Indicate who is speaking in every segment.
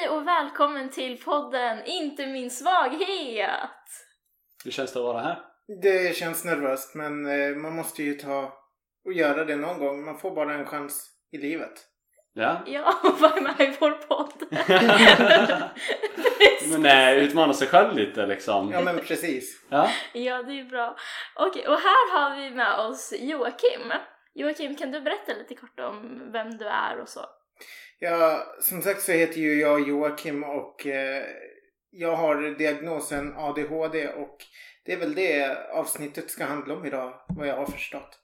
Speaker 1: Hej och välkommen till podden Inte min svaghet!
Speaker 2: Hur känns det att vara här?
Speaker 3: Det känns nervöst men eh, man måste ju ta och göra det någon gång. Man får bara en chans i livet.
Speaker 2: Ja?
Speaker 1: Ja, var med i vår podd.
Speaker 2: Men nej, utmana sig själv lite liksom.
Speaker 3: Ja men precis.
Speaker 2: Ja?
Speaker 1: ja, det är bra. Okej, och här har vi med oss Joakim. Joakim, kan du berätta lite kort om vem du är och så?
Speaker 3: Ja, som sagt så heter ju jag Joakim och eh, jag har diagnosen ADHD och det är väl det avsnittet ska handla om idag, vad jag har förstått.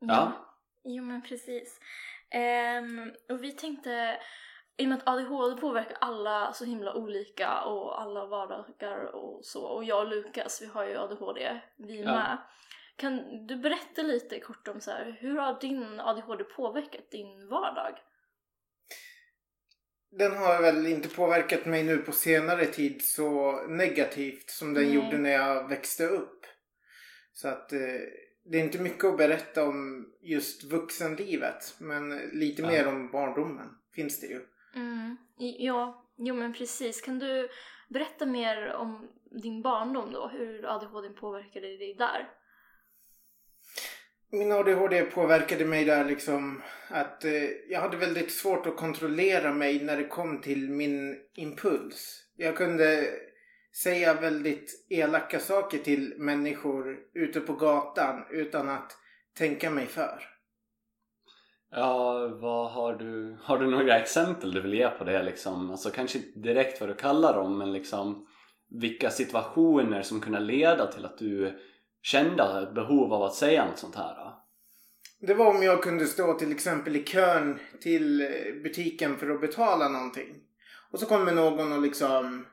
Speaker 2: Ja.
Speaker 1: Jo, men precis. Ehm, och vi tänkte, i och med att ADHD påverkar alla så himla olika och alla vardagar och så. Och jag och Lukas, vi har ju ADHD, vi
Speaker 2: Ja.
Speaker 1: med. Kan du berätta lite kort om så här, hur har din ADHD påverkat din vardag?
Speaker 3: Den har väl inte påverkat mig nu på senare tid så negativt som den
Speaker 1: Nej.
Speaker 3: gjorde när jag växte upp. Så att eh, det är inte mycket att berätta om just vuxenlivet men lite
Speaker 2: Ja.
Speaker 3: mer om barndomen finns det ju.
Speaker 1: Mm. Ja, jo men precis. Kan du berätta mer om din barndom då? Hur ADHD påverkade dig där?
Speaker 3: Min ADHD påverkade mig där liksom att eh, jag hade väldigt svårt att kontrollera mig när det kom till min impuls. Jag kunde säga väldigt elaka saker till människor ute på gatan utan att tänka mig för.
Speaker 2: Ja, vad har du? Har du några exempel du vill ge på det liksom? Alltså kanske inte direkt vad du kallar dem men liksom vilka situationer som kunde leda till att du kände ett behov av att säga något sånt här? Då?
Speaker 3: Det var om jag kunde stå till exempel i kön till eh, butiken för att betala någonting. Och så kommer någon och liksom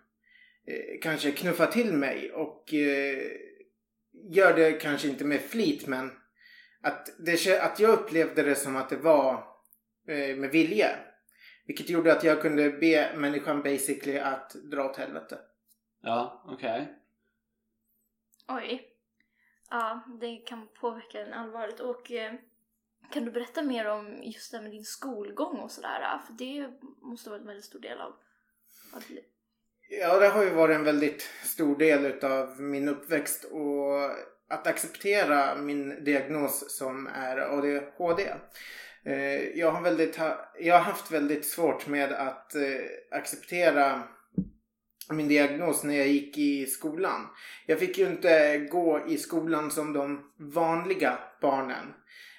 Speaker 3: eh, kanske knuffa till mig och eh, gör det kanske inte med flit men att, det, att jag upplevde det som att det var eh, med vilje. Vilket gjorde att jag kunde be människan basically att dra åt helvete.
Speaker 2: Ja, okej.
Speaker 1: Oj. Ja, det kan påverka en allvarligt. Och eh, kan du berätta mer om just det här med din skolgång och sådär? För det måste vara en väldigt stor del av, av.
Speaker 3: Ja, det har ju varit en väldigt stor del utav min uppväxt och att acceptera min diagnos som är ADHD. Eh, jag har, väldigt, jag har haft väldigt svårt med att eh, acceptera min diagnos när jag gick i skolan. Jag fick ju inte gå i skolan som de vanliga barnen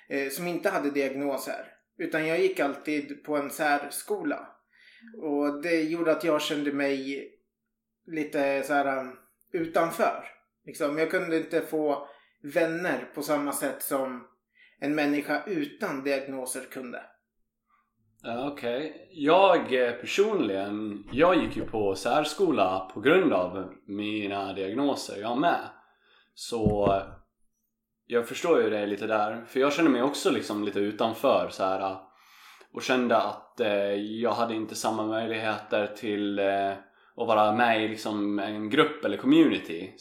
Speaker 3: eh, som inte hade diagnoser. Utan jag gick alltid på en särskola. Och det gjorde att jag kände mig lite så här um, utanför. Liksom, jag kunde inte få vänner på samma sätt som en människa utan diagnoser kunde.
Speaker 2: Okej. Okej. Jag eh, personligen, jag gick ju på särskola på grund av mina diagnoser jag med. Så eh, jag förstår ju det lite där. För jag kände mig också liksom lite utanför så här eh, och kände att eh, jag hade inte samma möjligheter till eh, att vara med i liksom en grupp eller community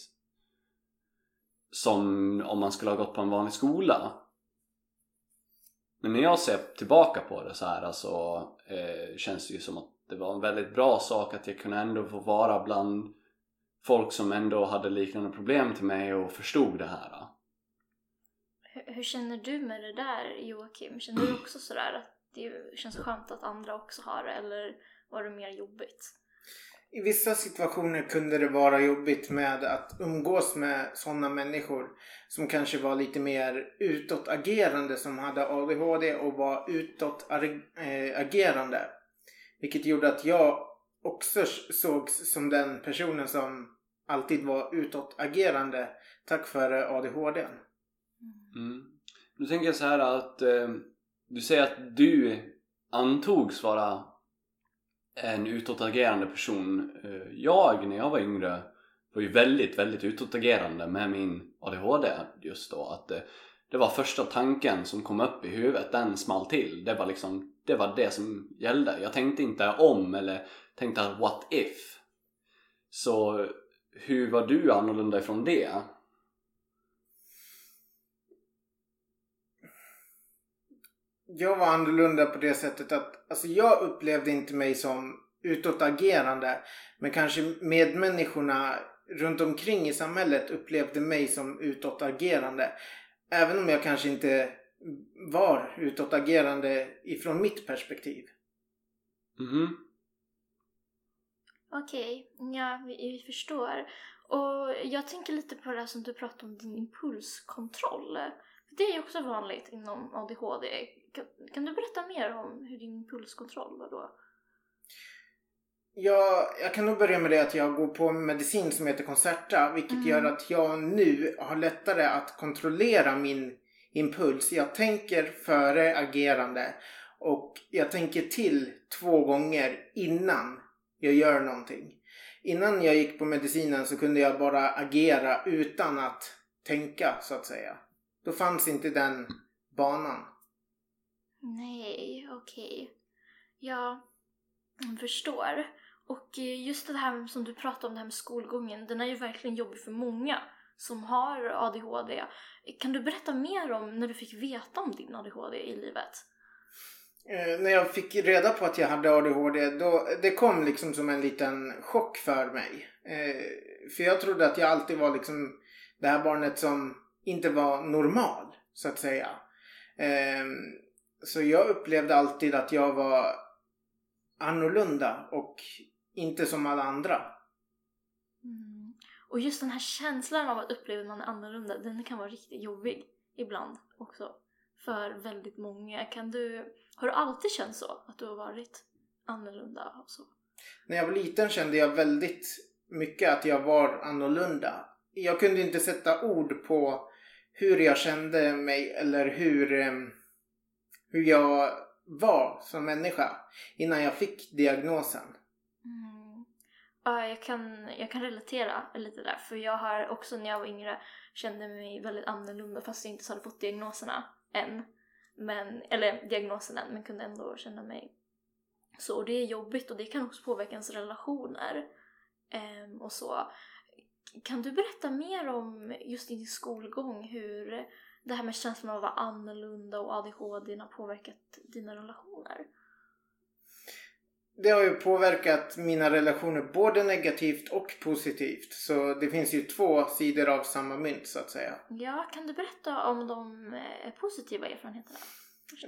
Speaker 2: som om man skulle ha gått på en vanlig skola. Men när jag ser tillbaka på det så här så eh, känns det ju som att det var en väldigt bra sak att jag kunde ändå få vara bland folk som ändå hade liknande problem till mig och förstod det här.
Speaker 1: Hur, hur känner du med det där Joakim? Känner du också sådär att det känns skönt att andra också har det? Eller var det mer jobbigt?
Speaker 3: I vissa situationer kunde det vara jobbigt med att umgås med sådana människor som kanske var lite mer utåtagerande som hade ADHD och var utåtagerande. Eh, Vilket gjorde att jag också sågs som den personen som alltid var utåtagerande tack vare ADHD.
Speaker 2: Mm. Nu tänker jag så här att eh, du säger att du antogs vara en utåtagerande person. Eh, jag, när jag var yngre, var ju väldigt, väldigt utåtagerande med min ADHD just då. Att det, det var första tanken som kom upp i huvudet, den small till. Det var liksom, det var det som gällde. Jag tänkte inte om eller tänkte att what if? Så hur var du annorlunda ifrån det?
Speaker 3: Jag var annorlunda på det sättet att alltså jag upplevde inte mig som utåtagerande. Men kanske medmänniskorna runt omkring i samhället upplevde mig som utåtagerande. Även om jag kanske inte var utåtagerande ifrån mitt perspektiv.
Speaker 2: Mhm.
Speaker 1: Okej, ja vi, vi förstår. Och jag tänker lite på det här som du pratade om, din impulskontroll. Det är ju också vanligt inom ADHD. Kan, kan du berätta mer om hur din impulskontroll var då?
Speaker 3: Ja, jag kan nog börja med det att jag går på medicin som heter Concerta. Vilket
Speaker 1: Mm.
Speaker 3: gör att jag nu har lättare att kontrollera min impuls. Jag tänker före agerande. Och jag tänker till två gånger innan jag gör någonting. Innan jag gick på medicinen så kunde jag bara agera utan att tänka så att säga. Då fanns inte den banan.
Speaker 1: Nej, okej. Ja, Jag förstår. Och eh, just det här som du pratade om, det här med skolgången, den är ju verkligen jobbig för många som har ADHD. Kan du berätta mer om när du fick veta om din ADHD i livet?
Speaker 3: Eh, när jag fick reda på att jag hade ADHD, då, det kom liksom som en liten chock för mig. Eh, för jag trodde att jag alltid var liksom det här barnet som inte var normal, så att säga. Eh, så jag upplevde alltid att jag var annorlunda och inte som alla andra.
Speaker 1: Mm. Och just den här känslan av att uppleva att man är annorlunda, den kan vara riktigt jobbig ibland också. För väldigt många. Kan du, har du alltid känt så? Att du har varit annorlunda och så?
Speaker 3: När jag var liten kände jag väldigt mycket att jag var annorlunda. Jag kunde inte sätta ord på hur jag kände mig eller hur, em, hur jag var som människa innan jag fick diagnosen.
Speaker 1: Mm. Ja, jag kan, jag kan relatera lite där. För jag har också när jag var yngre kände mig väldigt annorlunda fast jag inte så hade fått diagnoserna än. Men, eller diagnosen än, men kunde ändå känna mig så. Och det är jobbigt och det kan också påverka ens relationer. Ehm, och så. Kan du berätta mer om just din skolgång hur det här med känslan av att vara annorlunda och ADHD har påverkat dina relationer?
Speaker 3: Det har ju påverkat mina relationer både negativt och positivt. Så det finns ju två sidor av samma mynt så att säga.
Speaker 1: Ja, kan du berätta om de eh, positiva erfarenheterna?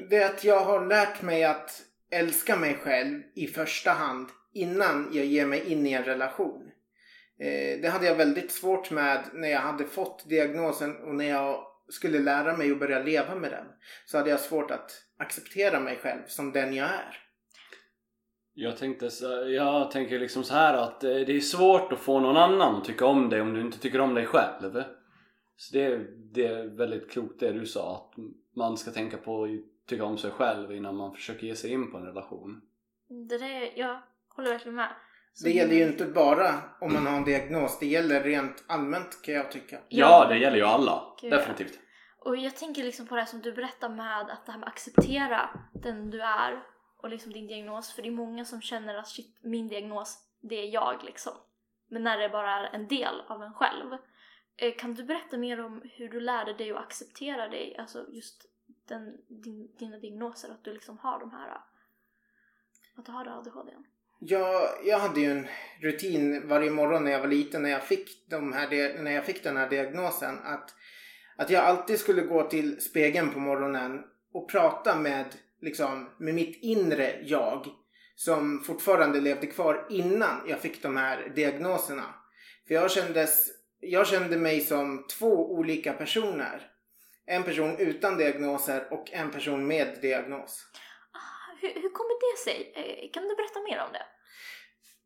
Speaker 3: Det är att jag har lärt mig att älska mig själv i första hand innan jag ger mig in i en relation. Eh, det hade jag väldigt svårt med när jag hade fått diagnosen och när jag skulle lära mig att börja leva med den. Så hade jag svårt att acceptera mig själv som den jag är.
Speaker 2: Jag tänkte så, jag tänker liksom så här att eh, det är svårt att få någon annan att tycka om dig om du inte tycker om dig själv. Så det, är- det är väldigt klokt det du sa att man ska tänka på att tycka om sig själv innan man försöker ge sig in på en relation.
Speaker 1: Det där, jag håller verkligen med.
Speaker 3: Det gäller ju inte bara om man har en diagnos. Det gäller rent allmänt kan jag tycka.
Speaker 2: Ja, det gäller ju alla.
Speaker 1: Gud.
Speaker 2: Definitivt.
Speaker 1: Och jag tänker liksom på det här som du berättar med att det här med att acceptera den du är och liksom din diagnos. För det är många som känner att shit, min diagnos, det är jag liksom. Men när det bara är en del av en själv. Eh, Kan du berätta mer om hur du lärde dig att acceptera dig, alltså just den, din, dina diagnoser, att du liksom har de här, att du har ADHD?
Speaker 3: Jag, jag hade ju en rutin varje morgon när jag var liten när jag fick, de här, när jag fick den här diagnosen. Att, att jag alltid skulle gå till spegeln på morgonen och prata med, liksom, med mitt inre jag. Som fortfarande levde kvar innan jag fick de här diagnoserna. För jag, kändes, jag kände mig som två olika personer. En person utan diagnoser och en person med diagnos.
Speaker 1: Hur, hur kommer det sig? Eh, Kan du berätta mer om det?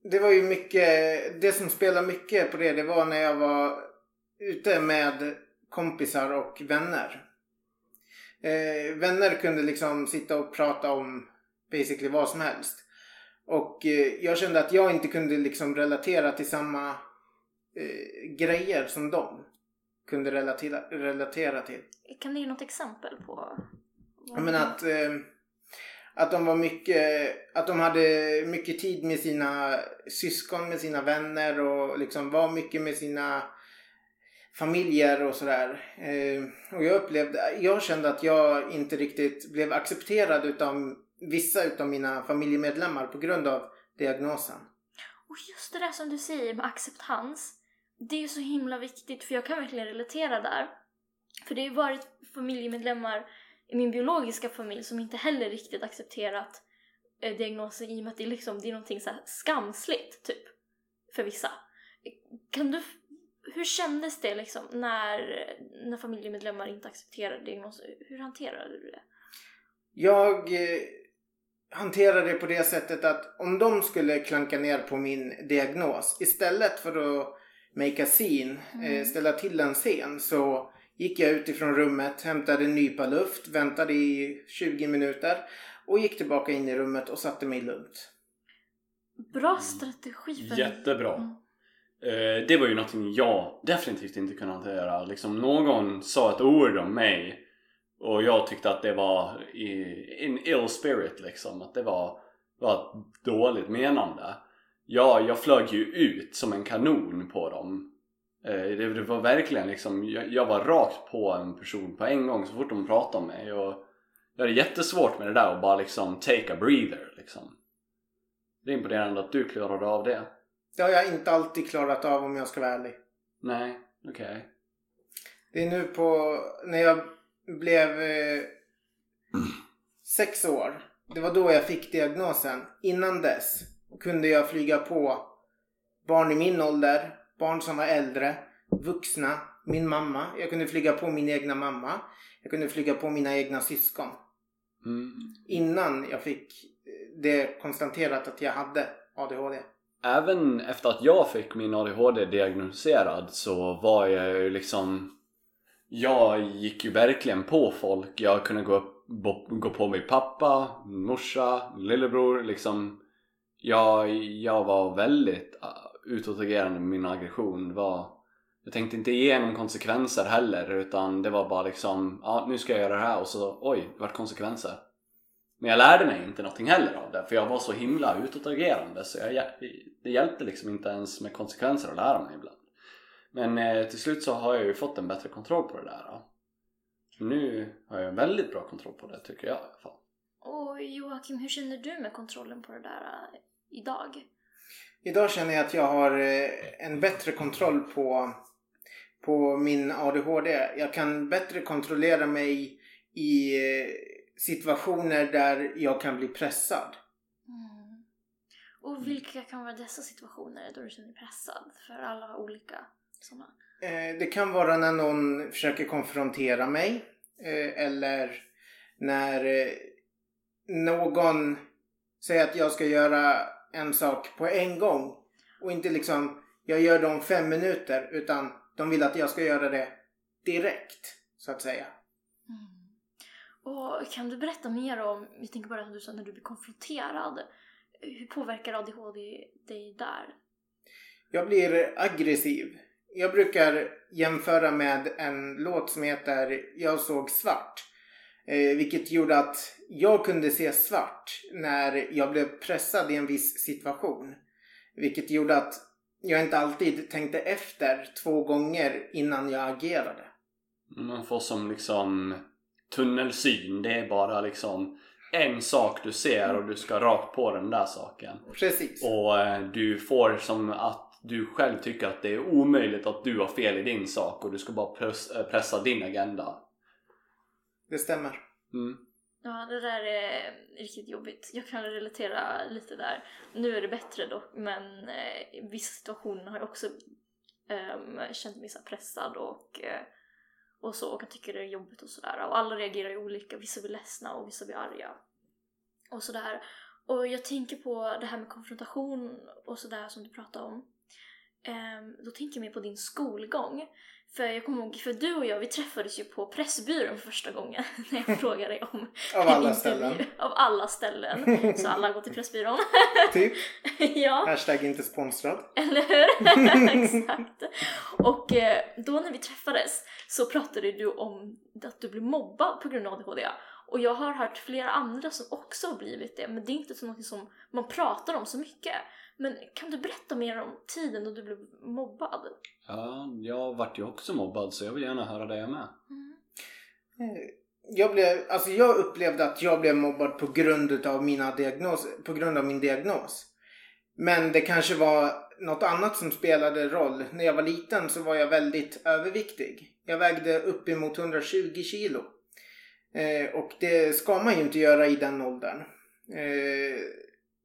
Speaker 3: Det var ju mycket, det som spelade mycket på det, det var när jag var ute med kompisar och vänner. Eh, vänner kunde liksom sitta och prata om basically vad som helst. Och eh, jag kände att jag inte kunde liksom relatera till samma eh, grejer som de kunde relatera, relatera till.
Speaker 1: Kan du ge något exempel på? vad-
Speaker 3: menar att, eh, att de var mycket, att de hade mycket tid med sina syskon, med sina vänner och liksom var mycket med sina familjer och sådär. Eh, och jag upplevde, jag kände att jag inte riktigt blev accepterad utav vissa utav mina familjemedlemmar på grund av diagnosen.
Speaker 1: Och just det där som du säger med acceptans. Det är ju så himla viktigt för jag kan verkligen relatera där. För det har ju varit familjemedlemmar min biologiska familj som inte heller riktigt accepterat eh, diagnosen i och med att det är, liksom, det är någonting så skamsligt, typ. För vissa. Kan du... Hur kändes det liksom när, när familjemedlemmar inte accepterade diagnosen? Hur hanterade du det?
Speaker 3: Jag eh, hanterar det på det sättet att om de skulle klanka ner på min diagnos istället för att make a scene, eh,
Speaker 1: Mm.
Speaker 3: ställa till en scen så gick jag ut ifrån rummet, hämtade en nypa luft, väntade i 20 minuter och gick tillbaka in i rummet och satte mig lugnt.
Speaker 1: Bra strategi för
Speaker 2: Jättebra.
Speaker 1: Mm.
Speaker 2: Eh, det var ju någonting jag definitivt inte kunde hantera. Liksom någon sa ett ord om mig och jag tyckte att det var i, in ill spirit liksom. Att det var, var dåligt menande. Ja, jag flög ju ut som en kanon på dem. Eh, det, var verkligen liksom, jag, var rakt på en person på en gång så fort de pratade om mig. Och jag hade jättesvårt med det där och bara liksom take a breather liksom. Det är imponerande att du klarade av det.
Speaker 3: Det har jag inte alltid klarat av om jag ska vara ärlig.
Speaker 2: Nej, okej.
Speaker 3: Det är nu på, när jag blev eh, sex år. Det var då jag fick diagnosen. Innan dess kunde jag flyga på barn i min ålder, barn som var äldre, vuxna, min mamma. Jag kunde flyga på min egna mamma. Jag kunde flyga på mina egna syskon.
Speaker 2: Mm.
Speaker 3: Innan jag fick det konstaterat att jag hade ADHD.
Speaker 2: Även efter att jag fick min ADHD diagnostiserad så var jag ju liksom Jag gick ju verkligen på folk. Jag kunde gå, upp, gå på min pappa, morsa, lillebror liksom Jag, jag var väldigt utåtagerande med min aggression. Var, jag tänkte inte igenom konsekvenser heller utan det var bara liksom ja nu ska jag göra det här och så oj, det vart konsekvenser. Men jag lärde mig inte någonting heller av det för jag var så himla utåtagerande så jag, det hjälpte liksom inte ens med konsekvenser att lära mig ibland. Men eh, till slut så har jag ju fått en bättre kontroll på det där. Då. Nu har jag väldigt bra kontroll på det tycker jag i alla fall.
Speaker 1: Och Joakim, hur känner du med kontrollen på det där eh, idag?
Speaker 3: Idag känner jag att jag har eh, en bättre kontroll på, på min ADHD. Jag kan bättre kontrollera mig i eh, situationer där jag kan bli pressad.
Speaker 1: Mm. Och vilka kan vara dessa situationer då du känner dig pressad? För alla har olika sådana.
Speaker 3: Eh, Det kan vara när någon försöker konfrontera mig eller när någon säger att jag ska göra en sak på en gång och inte liksom jag gör det om fem minuter utan de vill att jag ska göra det direkt så att säga.
Speaker 1: Mm. Och kan du berätta mer om, jag tänker bara att du sa när du blir konfronterad. Hur påverkar ADHD dig där?
Speaker 3: Jag blir aggressiv. Jag brukar jämföra med en låt som heter Jag såg svart. Eh, vilket gjorde att jag kunde se svart när jag blev pressad i en viss situation. Vilket gjorde att jag inte alltid tänkte efter två gånger innan jag agerade.
Speaker 2: Man får som liksom tunnelsyn. Det är bara liksom en sak du ser och du ska rakt på den där saken.
Speaker 3: Precis.
Speaker 2: Och eh, du får som att du själv tycker att det är omöjligt att du har fel i din sak och du ska bara press, eh, pressa din agenda.
Speaker 3: Det stämmer.
Speaker 2: Mm.
Speaker 1: Ja, det där är riktigt jobbigt. Jag kan relatera lite där. Nu är det bättre dock, men eh, i vissa situationer har jag också ehm, känt mig så pressad och, eh, och så och jag tycker det är jobbigt och sådär. Och alla reagerar ju olika. Vissa blir ledsna och vissa blir arga. Och sådär. Och jag tänker på det här med konfrontation och sådär som du pratade om. Ehm, då tänker jag mer på din skolgång. För jag kommer ihåg, för du och jag vi träffades ju på Pressbyrån för första gången när jag frågade dig om
Speaker 3: Av alla
Speaker 1: intervju.
Speaker 3: ställen.
Speaker 1: Av alla ställen. Så alla går till Pressbyrån.
Speaker 3: Typ.
Speaker 1: ja,
Speaker 3: Hashtag inte sponsrad.
Speaker 1: eller hur? Exakt. Och eh, då när vi träffades så pratade du om att du blev mobbad på grund av ADHD. Och jag har hört flera andra som också har blivit det, men det är inte så något som man pratar om så mycket. Men kan du berätta mer om tiden då du blev mobbad?
Speaker 2: Ja, jag vart ju också mobbad så jag vill gärna höra det med.
Speaker 1: Mm.
Speaker 3: Eh, Jag, blev, alltså jag upplevde att jag blev mobbad på grund av, mina diagnos, på grund av min diagnos. Men det kanske var något annat som spelade roll. När jag var liten så var jag väldigt överviktig. Jag vägde uppemot 120 kilo. Eh, och det ska man ju inte göra i den åldern. Eh,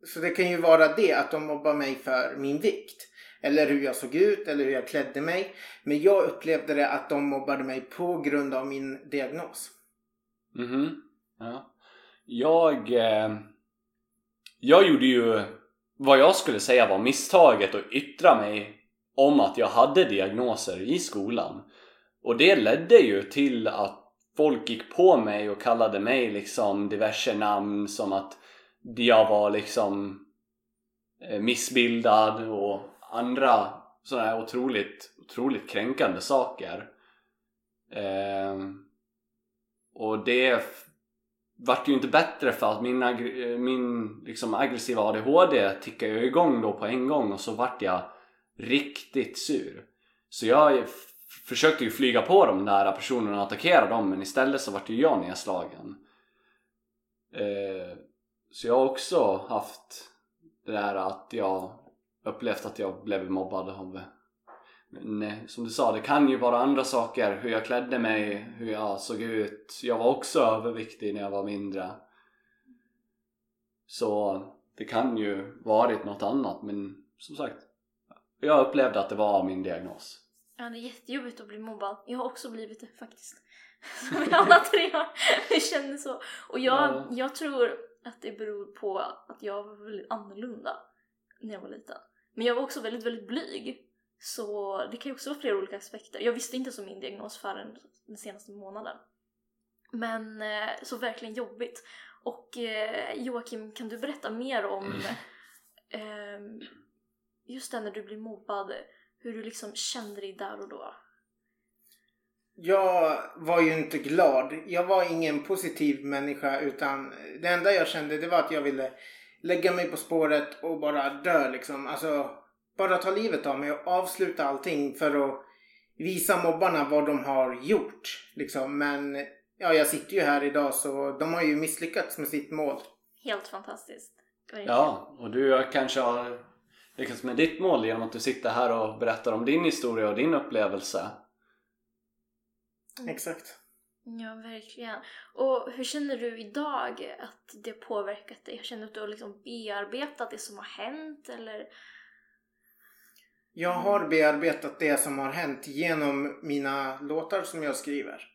Speaker 3: så det kan ju vara det att de mobbar mig för min vikt. Eller hur jag såg ut eller hur jag klädde mig. Men jag upplevde det att de mobbade mig på grund av min diagnos.
Speaker 2: Mhm. Ja. Jag... Eh, jag gjorde ju vad jag skulle säga var misstaget att yttra mig om att jag hade diagnoser i skolan. Och det ledde ju till att folk gick på mig och kallade mig liksom diverse namn som att jag var liksom eh, missbildad och andra sådana här otroligt, otroligt kränkande saker. Eh, och det vart ju inte bättre för att min, ag- min liksom aggressiva ADHD tickade ju igång då på en gång och så vart jag riktigt sur. Så jag försökte ju flyga på de där personerna och attackera dem men istället så vart ju jag nedslagen. Eh, så jag har också haft det där att jag upplevt att jag blev mobbad av men eh, som du sa, det kan ju vara andra saker. Hur jag klädde mig, hur jag såg ut. Jag var också överviktig när jag var mindre. Så det kan ju varit något annat men som sagt, jag upplevde att det var min diagnos.
Speaker 1: Ja, det är jättejobbigt att bli mobbad. Jag har också blivit det faktiskt. Som vi alla tre har. Jag känner så. Och jag,
Speaker 2: Ja.
Speaker 1: jag tror att det beror på att jag var väldigt annorlunda när jag var liten. Men jag var också väldigt, väldigt blyg. Så det kan ju också vara flera olika aspekter. Jag visste inte så min diagnos förrän den senaste månaden. Men eh, så verkligen jobbigt. Och eh, Joakim, kan du berätta mer om ehm, just det när du blir mobbad, hur du liksom kände dig där och då?
Speaker 3: Jag var ju inte glad. Jag var ingen positiv människa utan det enda jag kände det var att jag ville lägga mig på spåret och bara dö liksom. Alltså bara ta livet av mig och avsluta allting för att visa mobbarna vad de har gjort. Liksom. Men ja, jag sitter ju här idag så de har ju misslyckats med sitt mål.
Speaker 1: Helt fantastiskt. Verkligen.
Speaker 2: Ja, och du kanske har lyckats med ditt mål genom att du sitter här och berättar om din historia och din upplevelse.
Speaker 1: Mm.
Speaker 3: Exakt.
Speaker 1: Ja, verkligen. Och hur känner du idag att det påverkat dig? Känner du att du har liksom bearbetat det som har hänt eller?
Speaker 3: Jag har bearbetat det som har hänt genom mina låtar som jag skriver.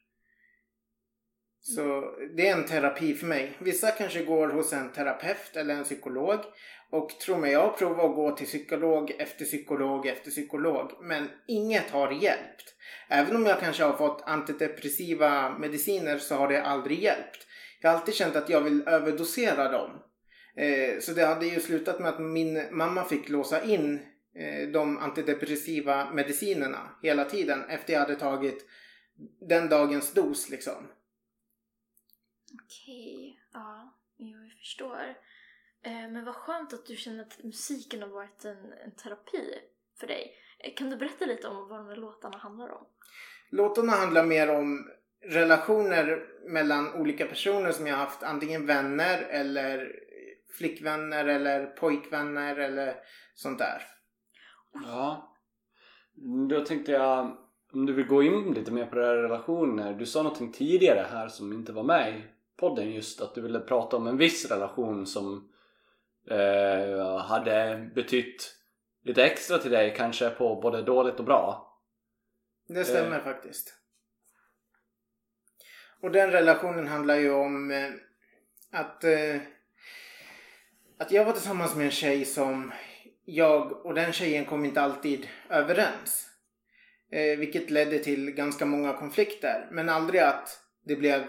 Speaker 3: Så det är en terapi för mig. Vissa kanske går hos en terapeut eller en psykolog. Och tro mig, jag har provat att gå till psykolog efter psykolog efter psykolog. Men inget har hjälpt. Även om jag kanske har fått antidepressiva mediciner så har det aldrig hjälpt. Jag har alltid känt att jag vill överdosera dem. Eh, så det hade ju slutat med att min mamma fick låsa in eh, de antidepressiva medicinerna hela tiden efter jag hade tagit den dagens dos liksom.
Speaker 1: Okej, ja, jag förstår. Eh, men vad skönt att du känner att musiken har varit en, en terapi för dig. Eh, kan du berätta lite om vad de här låtarna handlar om?
Speaker 3: Låtarna handlar mer om relationer mellan olika personer som jag har haft. Antingen vänner eller flickvänner eller pojkvänner eller sånt där.
Speaker 2: Ja. Då tänkte jag, om du vill gå in lite mer på det här relationer. Du sa någonting tidigare här som inte var med i podden just att du ville prata om en viss relation som eh, hade betytt lite extra till dig kanske på både dåligt och bra.
Speaker 3: Det stämmer faktiskt. Och den relationen handlar ju om eh, att, eh, att jag var tillsammans med en tjej som jag och den tjejen kom inte alltid överens. Eh, vilket ledde till ganska många konflikter. Men aldrig att det blev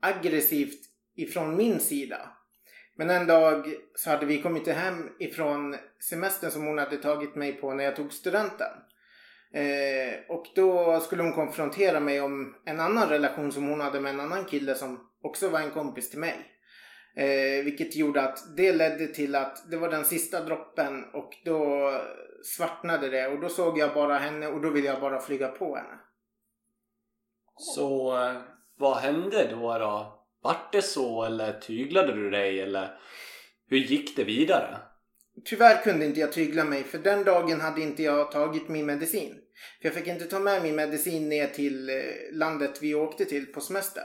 Speaker 3: aggressivt ifrån min sida. Men en dag så hade vi kommit hem ifrån semestern som hon hade tagit mig på när jag tog studenten. Eh, och då skulle hon konfrontera mig om en annan relation som hon hade med en annan kille som också var en kompis till mig. Eh, vilket gjorde att det ledde till att det var den sista droppen och då svartnade det och då såg jag bara henne och då ville jag bara flyga på henne.
Speaker 2: Så eh, vad hände då då? Vart det så eller tyglade du dig eller hur gick det vidare?
Speaker 3: tyvärr kunde inte jag tygla mig för den dagen hade inte jag tagit min medicin. För jag fick inte ta med min medicin ner till eh, landet vi åkte till på semester.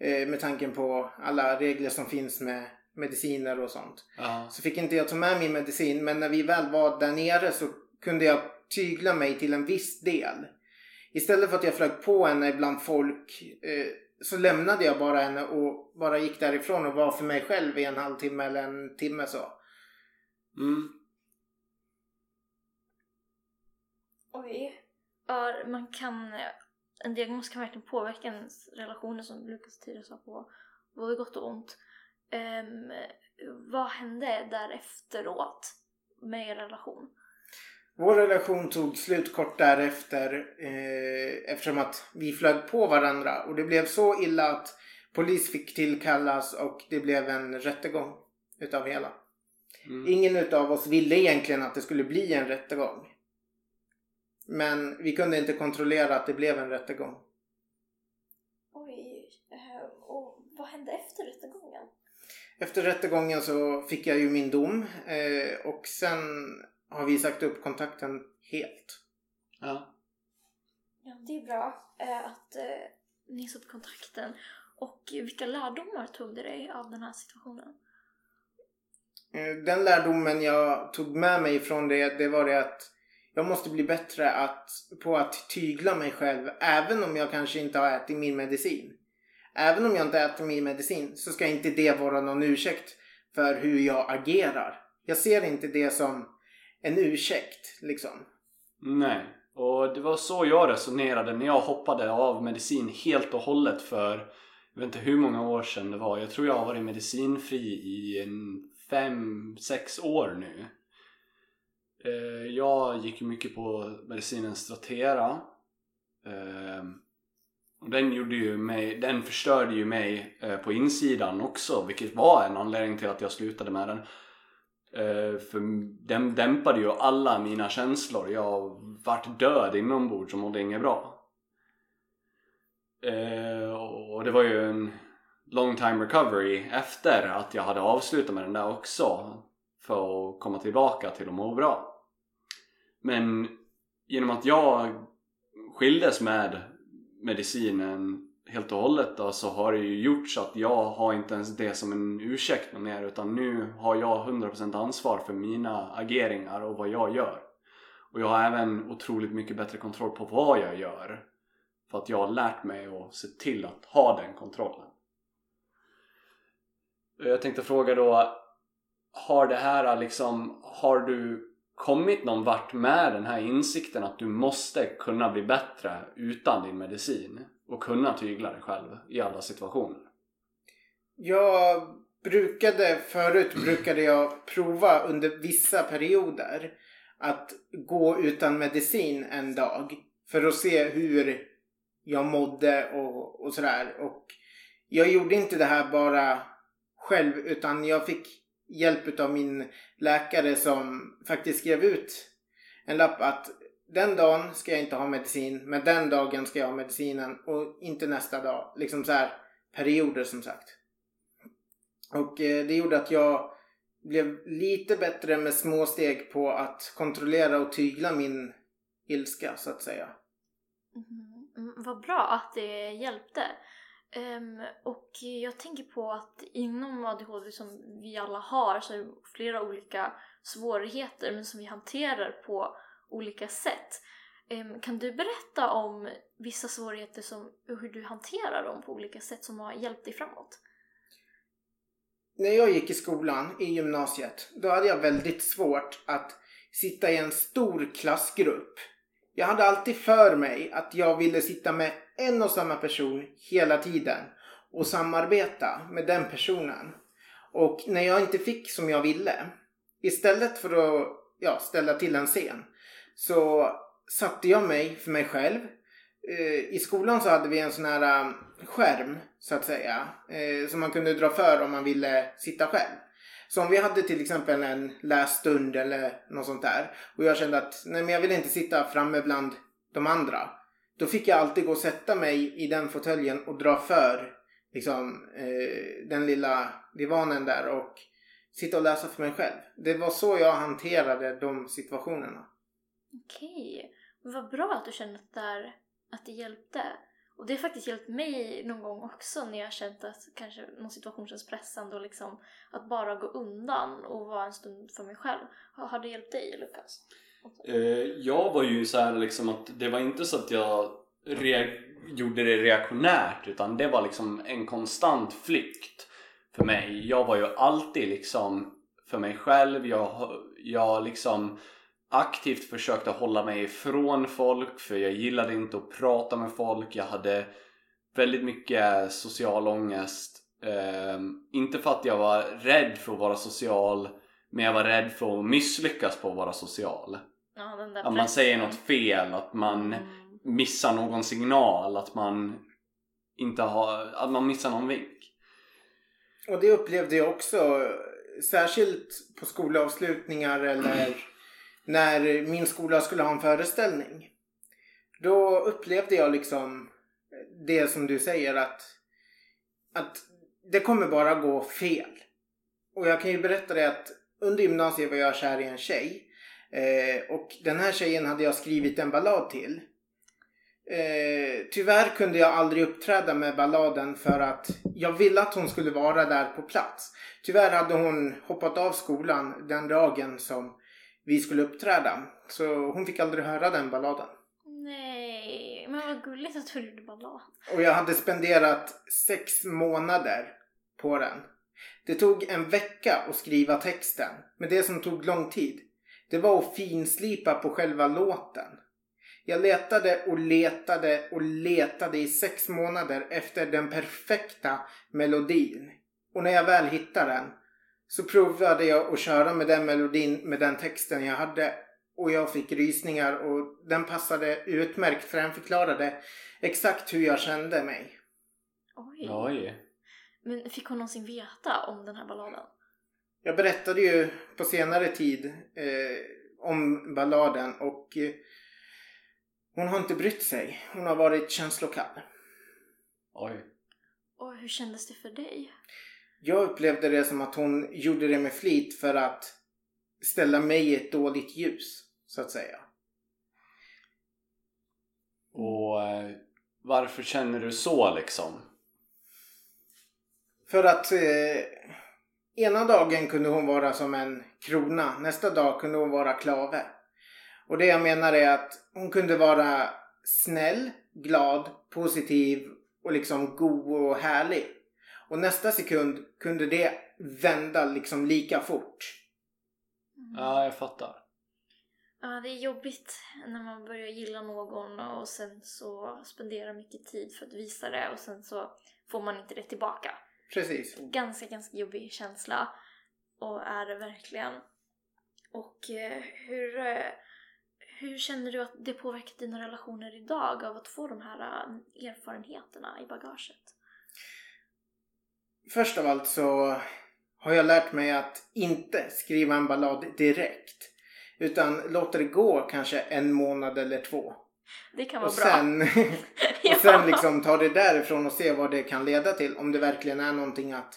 Speaker 3: Eh, med tanken på alla regler som finns med mediciner och sånt.
Speaker 2: Ja.
Speaker 3: Så fick inte jag ta med min medicin men när vi väl var där nere så kunde jag tygla mig till en viss del. Istället för att jag flög på henne bland folk eh, så lämnade jag bara henne och bara gick därifrån och var för mig själv i en halvtimme eller en timme så.
Speaker 2: Mm.
Speaker 1: Oj. Ja, man kan... En diagnos kan verkligen påverka ens relationer som Lukas tidigare sa på både gott och ont. Ehm, vad hände därefteråt med er relation?
Speaker 3: Vår relation tog slut kort därefter eh, eftersom att vi flög på varandra och det blev så illa att polis fick tillkallas och det blev en rättegång utav hela.
Speaker 2: Mm.
Speaker 3: Ingen utav oss ville egentligen att det skulle bli en rättegång. Men vi kunde inte kontrollera att det blev en rättegång.
Speaker 1: Oj. eh, och vad hände efter rättegången?
Speaker 3: Efter rättegången så fick jag ju min dom eh, och sen har vi sagt upp kontakten helt.
Speaker 2: Ja.
Speaker 1: Ja, det är bra eh, att eh, ni upp kontakten. Och vilka lärdomar tog du dig av den här situationen?
Speaker 3: Eh, Den lärdomen jag tog med mig från det, det var det att jag måste bli bättre att, på att tygla mig själv även om jag kanske inte har ätit min medicin. Även om jag inte äter min medicin så ska inte det vara någon ursäkt för hur jag agerar. Jag ser inte det som en ursäkt liksom.
Speaker 2: Nej, och det var så jag resonerade när jag hoppade av medicin helt och hållet för jag vet inte hur många år sedan det var. Jag tror jag har varit medicinfri i en fem, sex år nu. Eh, jag gick ju mycket på medicinen Stratera. Eh, den, gjorde ju mig, den förstörde ju mig eh, på insidan också vilket var en anledning till att jag slutade med den. Eh, för den dämpade ju alla mina känslor. Jag vart död inombords och mådde inget bra. Eh, och det var ju en long time recovery efter att jag hade avslutat med den där också. För att komma tillbaka till att må bra. Men genom att jag skildes med medicinen helt och hållet då, så har det ju gjort så att jag har inte ens det som en ursäkt mer utan nu har jag 100% ansvar för mina ageringar och vad jag gör. Och jag har även otroligt mycket bättre kontroll på vad jag gör. För att jag har lärt mig att se till att ha den kontrollen. Jag tänkte fråga då, har det här liksom, har du kommit någon vart med den här insikten att du måste kunna bli bättre utan din medicin och kunna tygla dig själv i alla situationer?
Speaker 3: Jag brukade, förut brukade jag prova under vissa perioder att gå utan medicin en dag för att se hur jag mådde och, och sådär. Och jag gjorde inte det här bara själv utan jag fick hjälp av min läkare som faktiskt skrev ut en lapp att den dagen ska jag inte ha medicin men den dagen ska jag ha medicinen och inte nästa dag. Liksom så här perioder som sagt. Och eh, det gjorde att jag blev lite bättre med små steg på att kontrollera och tygla min ilska så att säga.
Speaker 1: Mm-hmm. Mm, vad bra att det hjälpte. Um, och jag tänker på att inom ADHD som vi alla har så är det flera olika svårigheter men som vi hanterar på olika sätt. Ehm, kan du berätta om vissa svårigheter som, och hur du hanterar dem på olika sätt som har hjälpt dig framåt?
Speaker 3: När jag gick i skolan i gymnasiet då hade jag väldigt svårt att sitta i en stor klassgrupp. Jag hade alltid för mig att jag ville sitta med en och samma person hela tiden och samarbeta med den personen. Och när jag inte fick som jag ville, istället för att ja, ställa till en scen, så satte jag mig för mig själv. Eh, I skolan så hade vi en sån här um, skärm, så att säga, eh, som man kunde dra för om man ville sitta själv. Så om vi hade till exempel en lässtund eller något sånt där och jag kände att nej men jag vill inte sitta framme bland de andra. Då fick jag alltid gå och sätta mig i den fåtöljen och dra för liksom, eh, den lilla divanen där och sitta och läsa för mig själv. Det var så jag hanterade de situationerna.
Speaker 1: Okej. okay. vad bra att du känner att det, där, att det hjälpte. Och det har faktiskt hjälpt mig någon gång också när jag har känt att kanske någon situation känns pressande och liksom att bara gå undan och vara en stund för mig själv. Har, det hjälpt dig Lukas?
Speaker 2: Eh, jag var ju så här liksom att det var inte så att jag gjorde det reaktionärt utan det var liksom en konstant flykt för mig. Jag var ju alltid liksom för mig själv. Jag, jag liksom aktivt försökte hålla mig ifrån folk för jag gillade inte att prata med folk. Jag hade väldigt mycket social ångest. Eh, inte för att jag var rädd för att vara social men jag var rädd för att misslyckas på att vara social.
Speaker 1: Ja, den där
Speaker 2: Att man
Speaker 1: pressen.
Speaker 2: säger något fel, att man
Speaker 1: Mm.
Speaker 2: missar någon signal, att man inte har, att man missar någon vink.
Speaker 3: Och det upplevde jag också. Särskilt på skolavslutningar eller när min skola skulle ha en föreställning. Då upplevde jag liksom det som du säger att, att det kommer bara gå fel. Och jag kan ju berätta det att under gymnasiet var jag kär i en tjej. Eh, och den här tjejen hade jag skrivit en ballad till. Eh, tyvärr kunde jag aldrig uppträda med balladen för att jag ville att hon skulle vara där på plats. Tyvärr hade hon hoppat av skolan den dagen som vi skulle uppträda. Så hon fick aldrig höra den balladen.
Speaker 1: Nej, men vad gulligt att du gjorde ballad.
Speaker 3: Och jag hade spenderat sex månader på den. Det tog en vecka att skriva texten. Men det som tog lång tid, det var att finslipa på själva låten. Jag letade och letade och letade i sex månader efter den perfekta melodin. Och när jag väl hittade den så provade jag att köra med den melodin med den texten jag hade. Och jag fick rysningar och den passade utmärkt för den förklarade exakt hur jag kände mig.
Speaker 1: Oj.
Speaker 2: Oj.
Speaker 1: Men fick hon någonsin veta om den här balladen?
Speaker 3: Jag berättade ju på senare tid eh, om balladen och eh, hon har inte brytt sig. Hon har varit känslokall.
Speaker 2: Oj.
Speaker 1: Och hur kändes det för dig?
Speaker 3: Jag upplevde det som att hon gjorde det med flit för att ställa mig i ett dåligt ljus, så att säga.
Speaker 2: Och eh, varför känner du så liksom?
Speaker 3: För att eh, ena dagen kunde hon vara som en krona, nästa dag kunde hon vara klave. Och det jag menar är att hon kunde vara snäll, glad, positiv och liksom god och härlig. Och nästa sekund kunde det vända liksom lika fort.
Speaker 2: Ja, jag fattar.
Speaker 1: Ja, det är jobbigt när man börjar gilla någon och sen så spenderar mycket tid för att visa det och sen så får man inte det tillbaka.
Speaker 3: Precis.
Speaker 1: Ganska, ganska jobbig känsla och är det verkligen. Och eh, hur, eh, hur känner du att det påverkat dina relationer idag av att få de här eh, erfarenheterna i bagaget?
Speaker 3: Först av allt så har jag lärt mig att inte skriva en ballad direkt. Utan låta det gå kanske en månad eller två.
Speaker 1: Det kan vara
Speaker 3: Och
Speaker 1: bra.
Speaker 3: sen, och sen liksom ta det därifrån och se vad det kan leda till. Om det verkligen är någonting att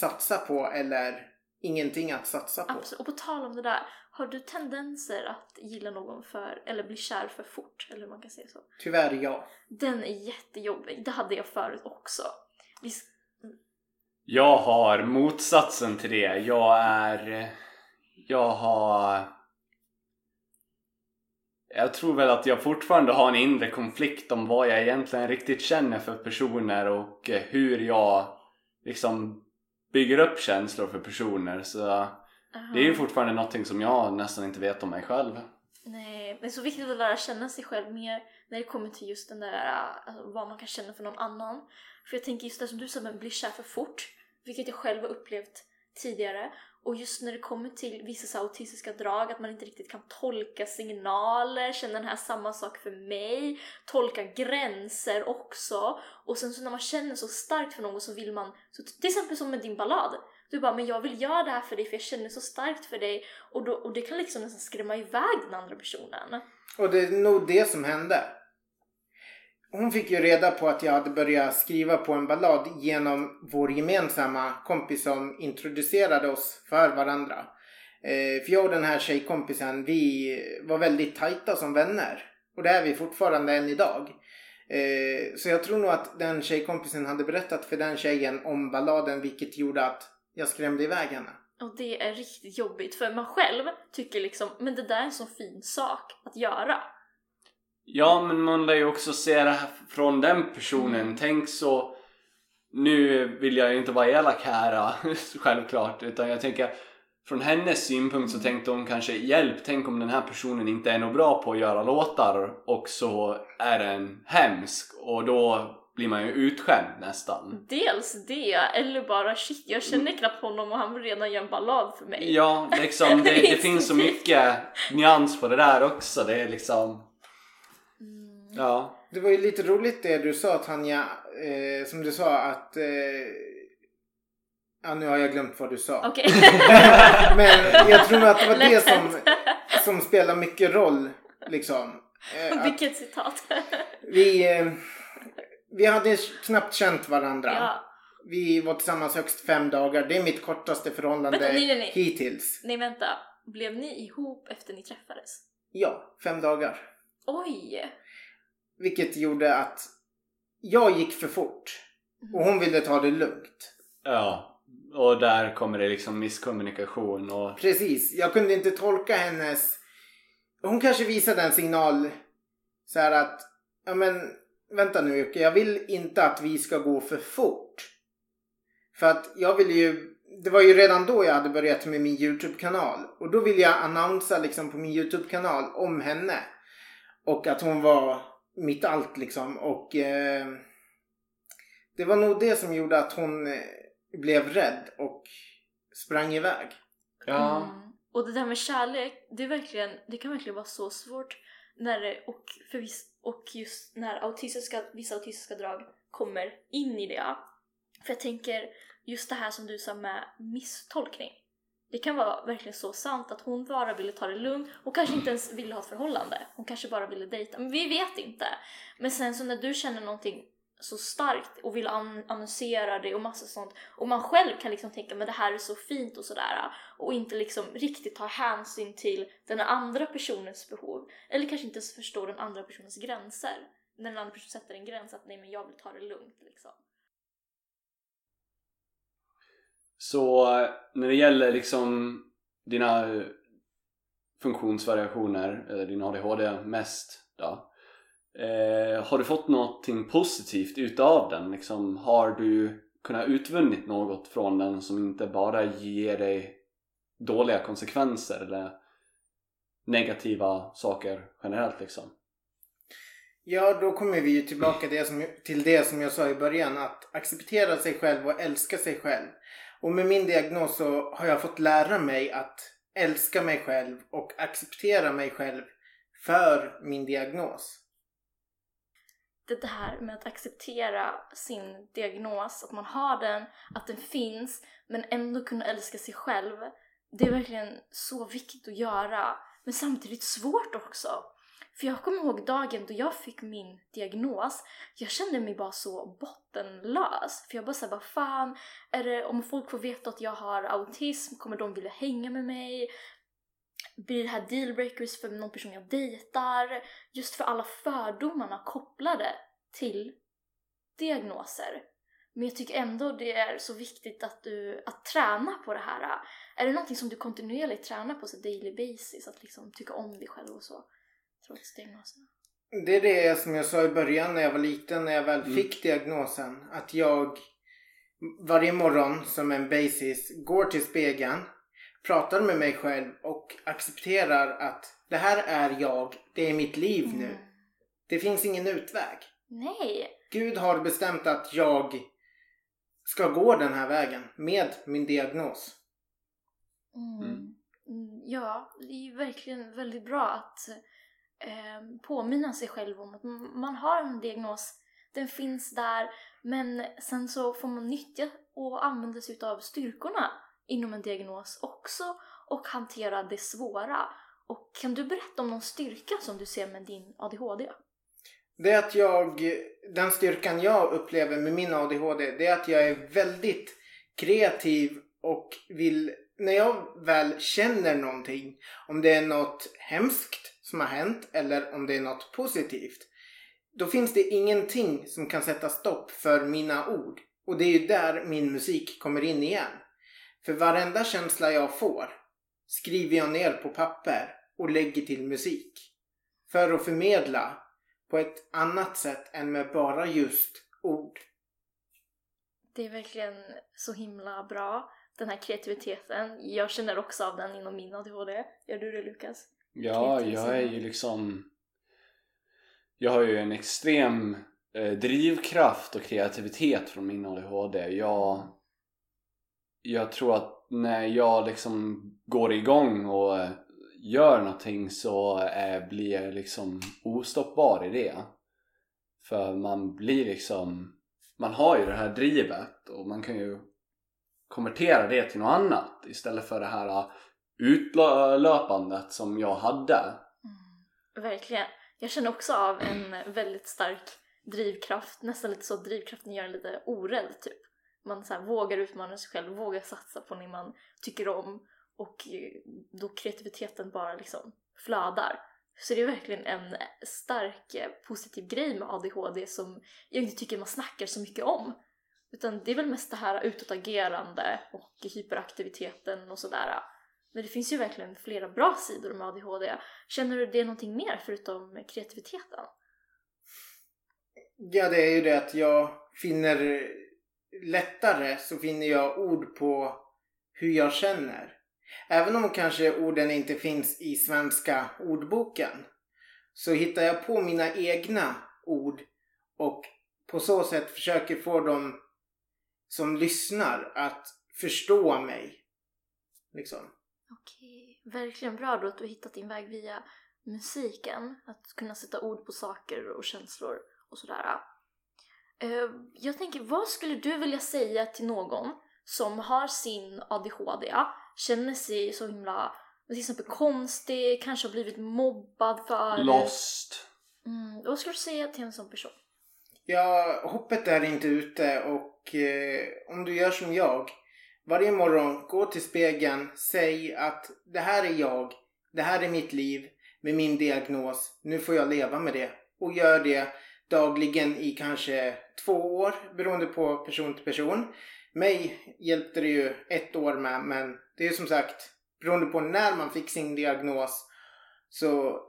Speaker 3: satsa på eller ingenting att satsa på.
Speaker 1: Absolut. Och på tal om det där, har du tendenser att gilla någon för, eller bli kär för fort? Eller man kan säga så.
Speaker 3: Tyvärr ja.
Speaker 1: Den är jättejobbig. Det hade jag förut också. Vi,
Speaker 2: Jag har motsatsen till det. Jag är... Jag har... Jag tror väl att jag fortfarande har en inre konflikt om vad jag egentligen riktigt känner för personer och hur jag liksom bygger upp känslor för personer. Så det är ju fortfarande någonting som jag nästan inte vet om mig själv.
Speaker 1: Nej, är så viktigt att lära känna sig själv mer när det kommer till just den där, alltså, vad man kan känna för någon annan. För jag tänker just det som du sa, men bli kär för fort, vilket jag själv har upplevt tidigare. Och just när det kommer till vissa så autistiska drag, att man inte riktigt kan tolka signaler, känna den här samma sak för mig, tolka gränser också. Och sen så när man känner så starkt för någon så vill man, så till exempel som med din ballad, du bara, men jag vill göra det här för dig för jag känner så starkt för dig och, då, och det kan liksom nästan skrämma iväg den andra personen.
Speaker 3: Och det är nog det som hände hon fick ju reda på att jag hade börjat skriva på en ballad genom vår gemensamma kompis som introducerade oss för varandra. Eh, för jag och den här tjejkompisen, vi var väldigt tajta som vänner. Och det är vi fortfarande än idag. Eh, så jag tror nog att den tjejkompisen hade berättat för den tjejen om balladen vilket gjorde att jag skrämde iväg henne.
Speaker 1: Och det är riktigt jobbigt för man själv tycker liksom, men det där är en så fin sak att göra.
Speaker 2: Ja, men man lär ju också se det här från den personen.
Speaker 1: Mm.
Speaker 2: Tänk så... Nu vill jag ju inte vara elak här, självklart. Utan jag tänker, från hennes synpunkt så tänkte hon kanske hjälp, tänk om den här personen inte är något bra på att göra låtar och så är den hemsk och då blir man ju utskämd nästan.
Speaker 1: Dels det, eller bara shit, jag känner knappt honom och han vill redan göra en ballad för mig.
Speaker 2: Ja, liksom det, det finns så mycket nyans på det där också. Det är liksom... Ja.
Speaker 3: Det var ju lite roligt det du sa Tanja, eh, som du sa att eh, Ja, nu har jag glömt vad du sa.
Speaker 1: Okej.
Speaker 3: Men jag tror att det var det som, som spelar mycket roll. Liksom. Eh,
Speaker 1: Vilket citat.
Speaker 3: vi, eh, vi hade knappt känt varandra.
Speaker 1: ja.
Speaker 3: Vi var tillsammans högst fem dagar. Det är mitt kortaste förhållande
Speaker 1: Vänta, nej, nej, nej.
Speaker 3: hittills.
Speaker 1: Nej vänta, blev ni ihop efter ni träffades?
Speaker 3: Ja, fem dagar.
Speaker 1: Oj!
Speaker 3: Vilket gjorde att jag gick för fort. Och hon ville ta det lugnt.
Speaker 2: Ja. Och där kommer det liksom misskommunikation och...
Speaker 3: Precis, jag kunde inte tolka hennes... Hon kanske visade en signal så här att, ja men vänta nu Jocke, jag vill inte att vi ska gå för fort. För att jag ville ju, det var ju redan då jag hade börjat med min YouTube-kanal. Och då ville jag annonsa liksom på min YouTube-kanal om henne. Och att hon var mitt allt liksom. Och eh, det var nog det som gjorde att hon eh, blev rädd och sprang iväg.
Speaker 2: Ja.
Speaker 1: Mm. Och det där med kärlek, det, är verkligen, det kan verkligen vara så svårt när det, och, för viss, och just när autistiska, vissa autistiska drag kommer in i det. För jag tänker, just det här som du sa med misstolkning. Det kan vara verkligen så sant att hon bara ville ta det lugnt och kanske inte ens ville ha ett förhållande. Hon kanske bara ville dejta. Men vi vet inte. Men sen så när du känner någonting så starkt och vill an- annonsera det och massa sånt och man själv kan liksom tänka men det här är så fint och sådär och inte liksom riktigt ta hänsyn till den andra personens behov eller kanske inte ens förstå den andra personens gränser. När den andra personen sätter en gräns att nej men jag vill ta det lugnt liksom.
Speaker 2: Så eh, när det gäller liksom dina funktionsvariationer, eller din ADHD mest då. Eh, har du fått någonting positivt utav den? Liksom, har du kunnat utvunnit något från den som inte bara ger dig dåliga konsekvenser eller negativa saker generellt liksom?
Speaker 3: Ja, då kommer vi ju tillbaka det som, till det som jag sa i början. Att acceptera sig själv och älska sig själv. Och med min diagnos så har jag fått lära mig att älska mig själv och acceptera mig själv för min diagnos.
Speaker 1: Det här med att acceptera sin diagnos, att man har den, att den finns, men ändå kunna älska sig själv. Det är verkligen så viktigt att göra, men samtidigt svårt också. För jag kommer ihåg dagen då jag fick min diagnos, jag kände mig bara så bottenlös. För jag bara såhär, vad fan, är det, om folk får veta att jag har autism, kommer de vilja hänga med mig? Blir det här dealbreakers för någon person jag dejtar? Just för alla fördomarna kopplade till diagnoser. Men jag tycker ändå det är så viktigt att du att träna på det här. Är det någonting som du kontinuerligt tränar på så daily basis? Att liksom tycka om dig själv och så? Trots diagnoserna.
Speaker 3: Det är det som jag sa i början när jag var liten, när jag väl
Speaker 2: Mm.
Speaker 3: fick diagnosen. Att jag varje morgon som en basis går till spegeln, pratar med mig själv och accepterar att det här är jag, det är mitt liv nu.
Speaker 1: Mm.
Speaker 3: Det finns ingen utväg.
Speaker 1: Nej!
Speaker 3: Gud har bestämt att jag ska gå den här vägen med min diagnos.
Speaker 1: Mm.
Speaker 2: Mm.
Speaker 1: Mm, Ja, det är ju verkligen väldigt bra att eh, påminna sig själv om att man har en diagnos. Den finns där, men sen så får man nyttja och använda sig av styrkorna inom en diagnos också och hantera det svåra. Och kan du berätta om någon styrka som du ser med din ADHD?
Speaker 3: Det är att jag, den styrkan jag upplever med min ADHD, det är att jag är väldigt kreativ och vill, när jag väl känner någonting, om det är något hemskt som har hänt eller om det är något positivt, då finns det ingenting som kan sätta stopp för mina ord. Och det är ju där min musik kommer in igen. För varenda känsla jag får skriver jag ner på papper och lägger till musik. För att förmedla på ett annat sätt än med bara just ord.
Speaker 1: Det är verkligen så himla bra, den här kreativiteten. Jag känner också av den inom min ADHD. Gör du det Lukas?
Speaker 2: Ja,
Speaker 1: Kreativ
Speaker 2: jag är ju liksom... Jag har ju en extrem eh, drivkraft och kreativitet från min ADHD. Jag, jag tror att när jag liksom går igång och eh, gör någonting så eh, blir jag liksom ostoppbar i det. För man blir liksom... Man har ju det här drivet och man kan ju konvertera det till något annat istället för det här utlöpandet som jag hade.
Speaker 1: Mm. Verkligen. Jag känner också av en väldigt stark drivkraft, nästan lite så att drivkraften gör en lite orädd typ. Man så här, vågar utmana sig själv, vågar satsa på det man tycker om och då kreativiteten bara liksom flödar. Så det är verkligen en stark eh, positiv grej med ADHD som jag inte tycker man snackar så mycket om. Utan det är väl mest det här utåtagerande och hyperaktiviteten och sådär. Men det finns ju verkligen flera bra sidor med ADHD. Känner du det någonting mer förutom kreativiteten?
Speaker 3: Ja, det är ju det att jag finner lättare så finner jag ord på hur jag känner. Även om kanske orden inte finns i svenska ordboken så hittar jag på mina egna ord och på så sätt försöker få dem som lyssnar att förstå mig. Liksom.
Speaker 1: Okej, verkligen bra då att du har hittat din väg via musiken. Att kunna sätta ord på saker och känslor och sådär. Eh, Jag tänker, vad skulle du vilja säga till någon som har sin ADHD, känner sig så himla till exempel konstig, kanske har blivit mobbad för.
Speaker 2: Lost.
Speaker 1: Mm, vad skulle du säga till en sån person?
Speaker 3: Ja, hoppet är inte ute och eh, om du gör som jag. Varje morgon, gå till spegeln, säg att det här är jag, det här är mitt liv med min diagnos, nu får jag leva med det. Och gör det dagligen i kanske två år beroende på person till person. Mig hjälpte det ju ett år med men det är ju som sagt beroende på när man fick sin diagnos så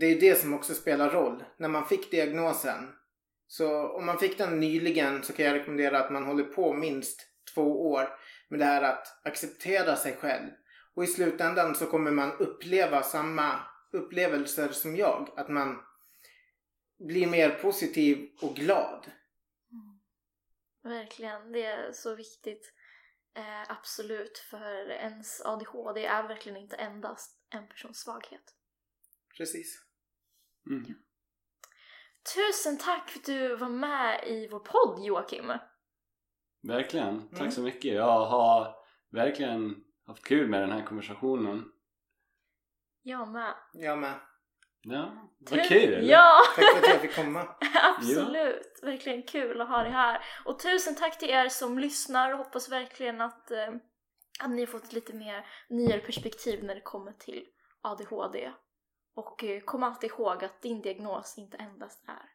Speaker 3: det är det som också spelar roll. När man fick diagnosen så om man fick den nyligen så kan jag rekommendera att man håller på minst två år med det här att acceptera sig själv. Och i slutändan så kommer man uppleva samma upplevelser som jag. Att man blir mer positiv och glad.
Speaker 1: Verkligen, det är så viktigt. Eh, absolut, för ens ADHD är verkligen inte endast en persons svaghet.
Speaker 3: Precis.
Speaker 2: Mm.
Speaker 1: Tusen tack för att du var med i vår podd Joakim!
Speaker 2: Verkligen. Tack
Speaker 3: Mm.
Speaker 2: så mycket. Jag har verkligen haft kul med den här konversationen.
Speaker 1: Jag med.
Speaker 3: Jag med.
Speaker 2: Ja, vad kul!
Speaker 1: Ja!
Speaker 3: Tack för att jag fick komma.
Speaker 1: Absolut! Verkligen kul att ha dig här. Och tusen tack till er som lyssnar. Hoppas verkligen att, eh, att ni har fått lite mer nyare perspektiv när det kommer till ADHD. Och eh, kom alltid ihåg att din diagnos inte endast är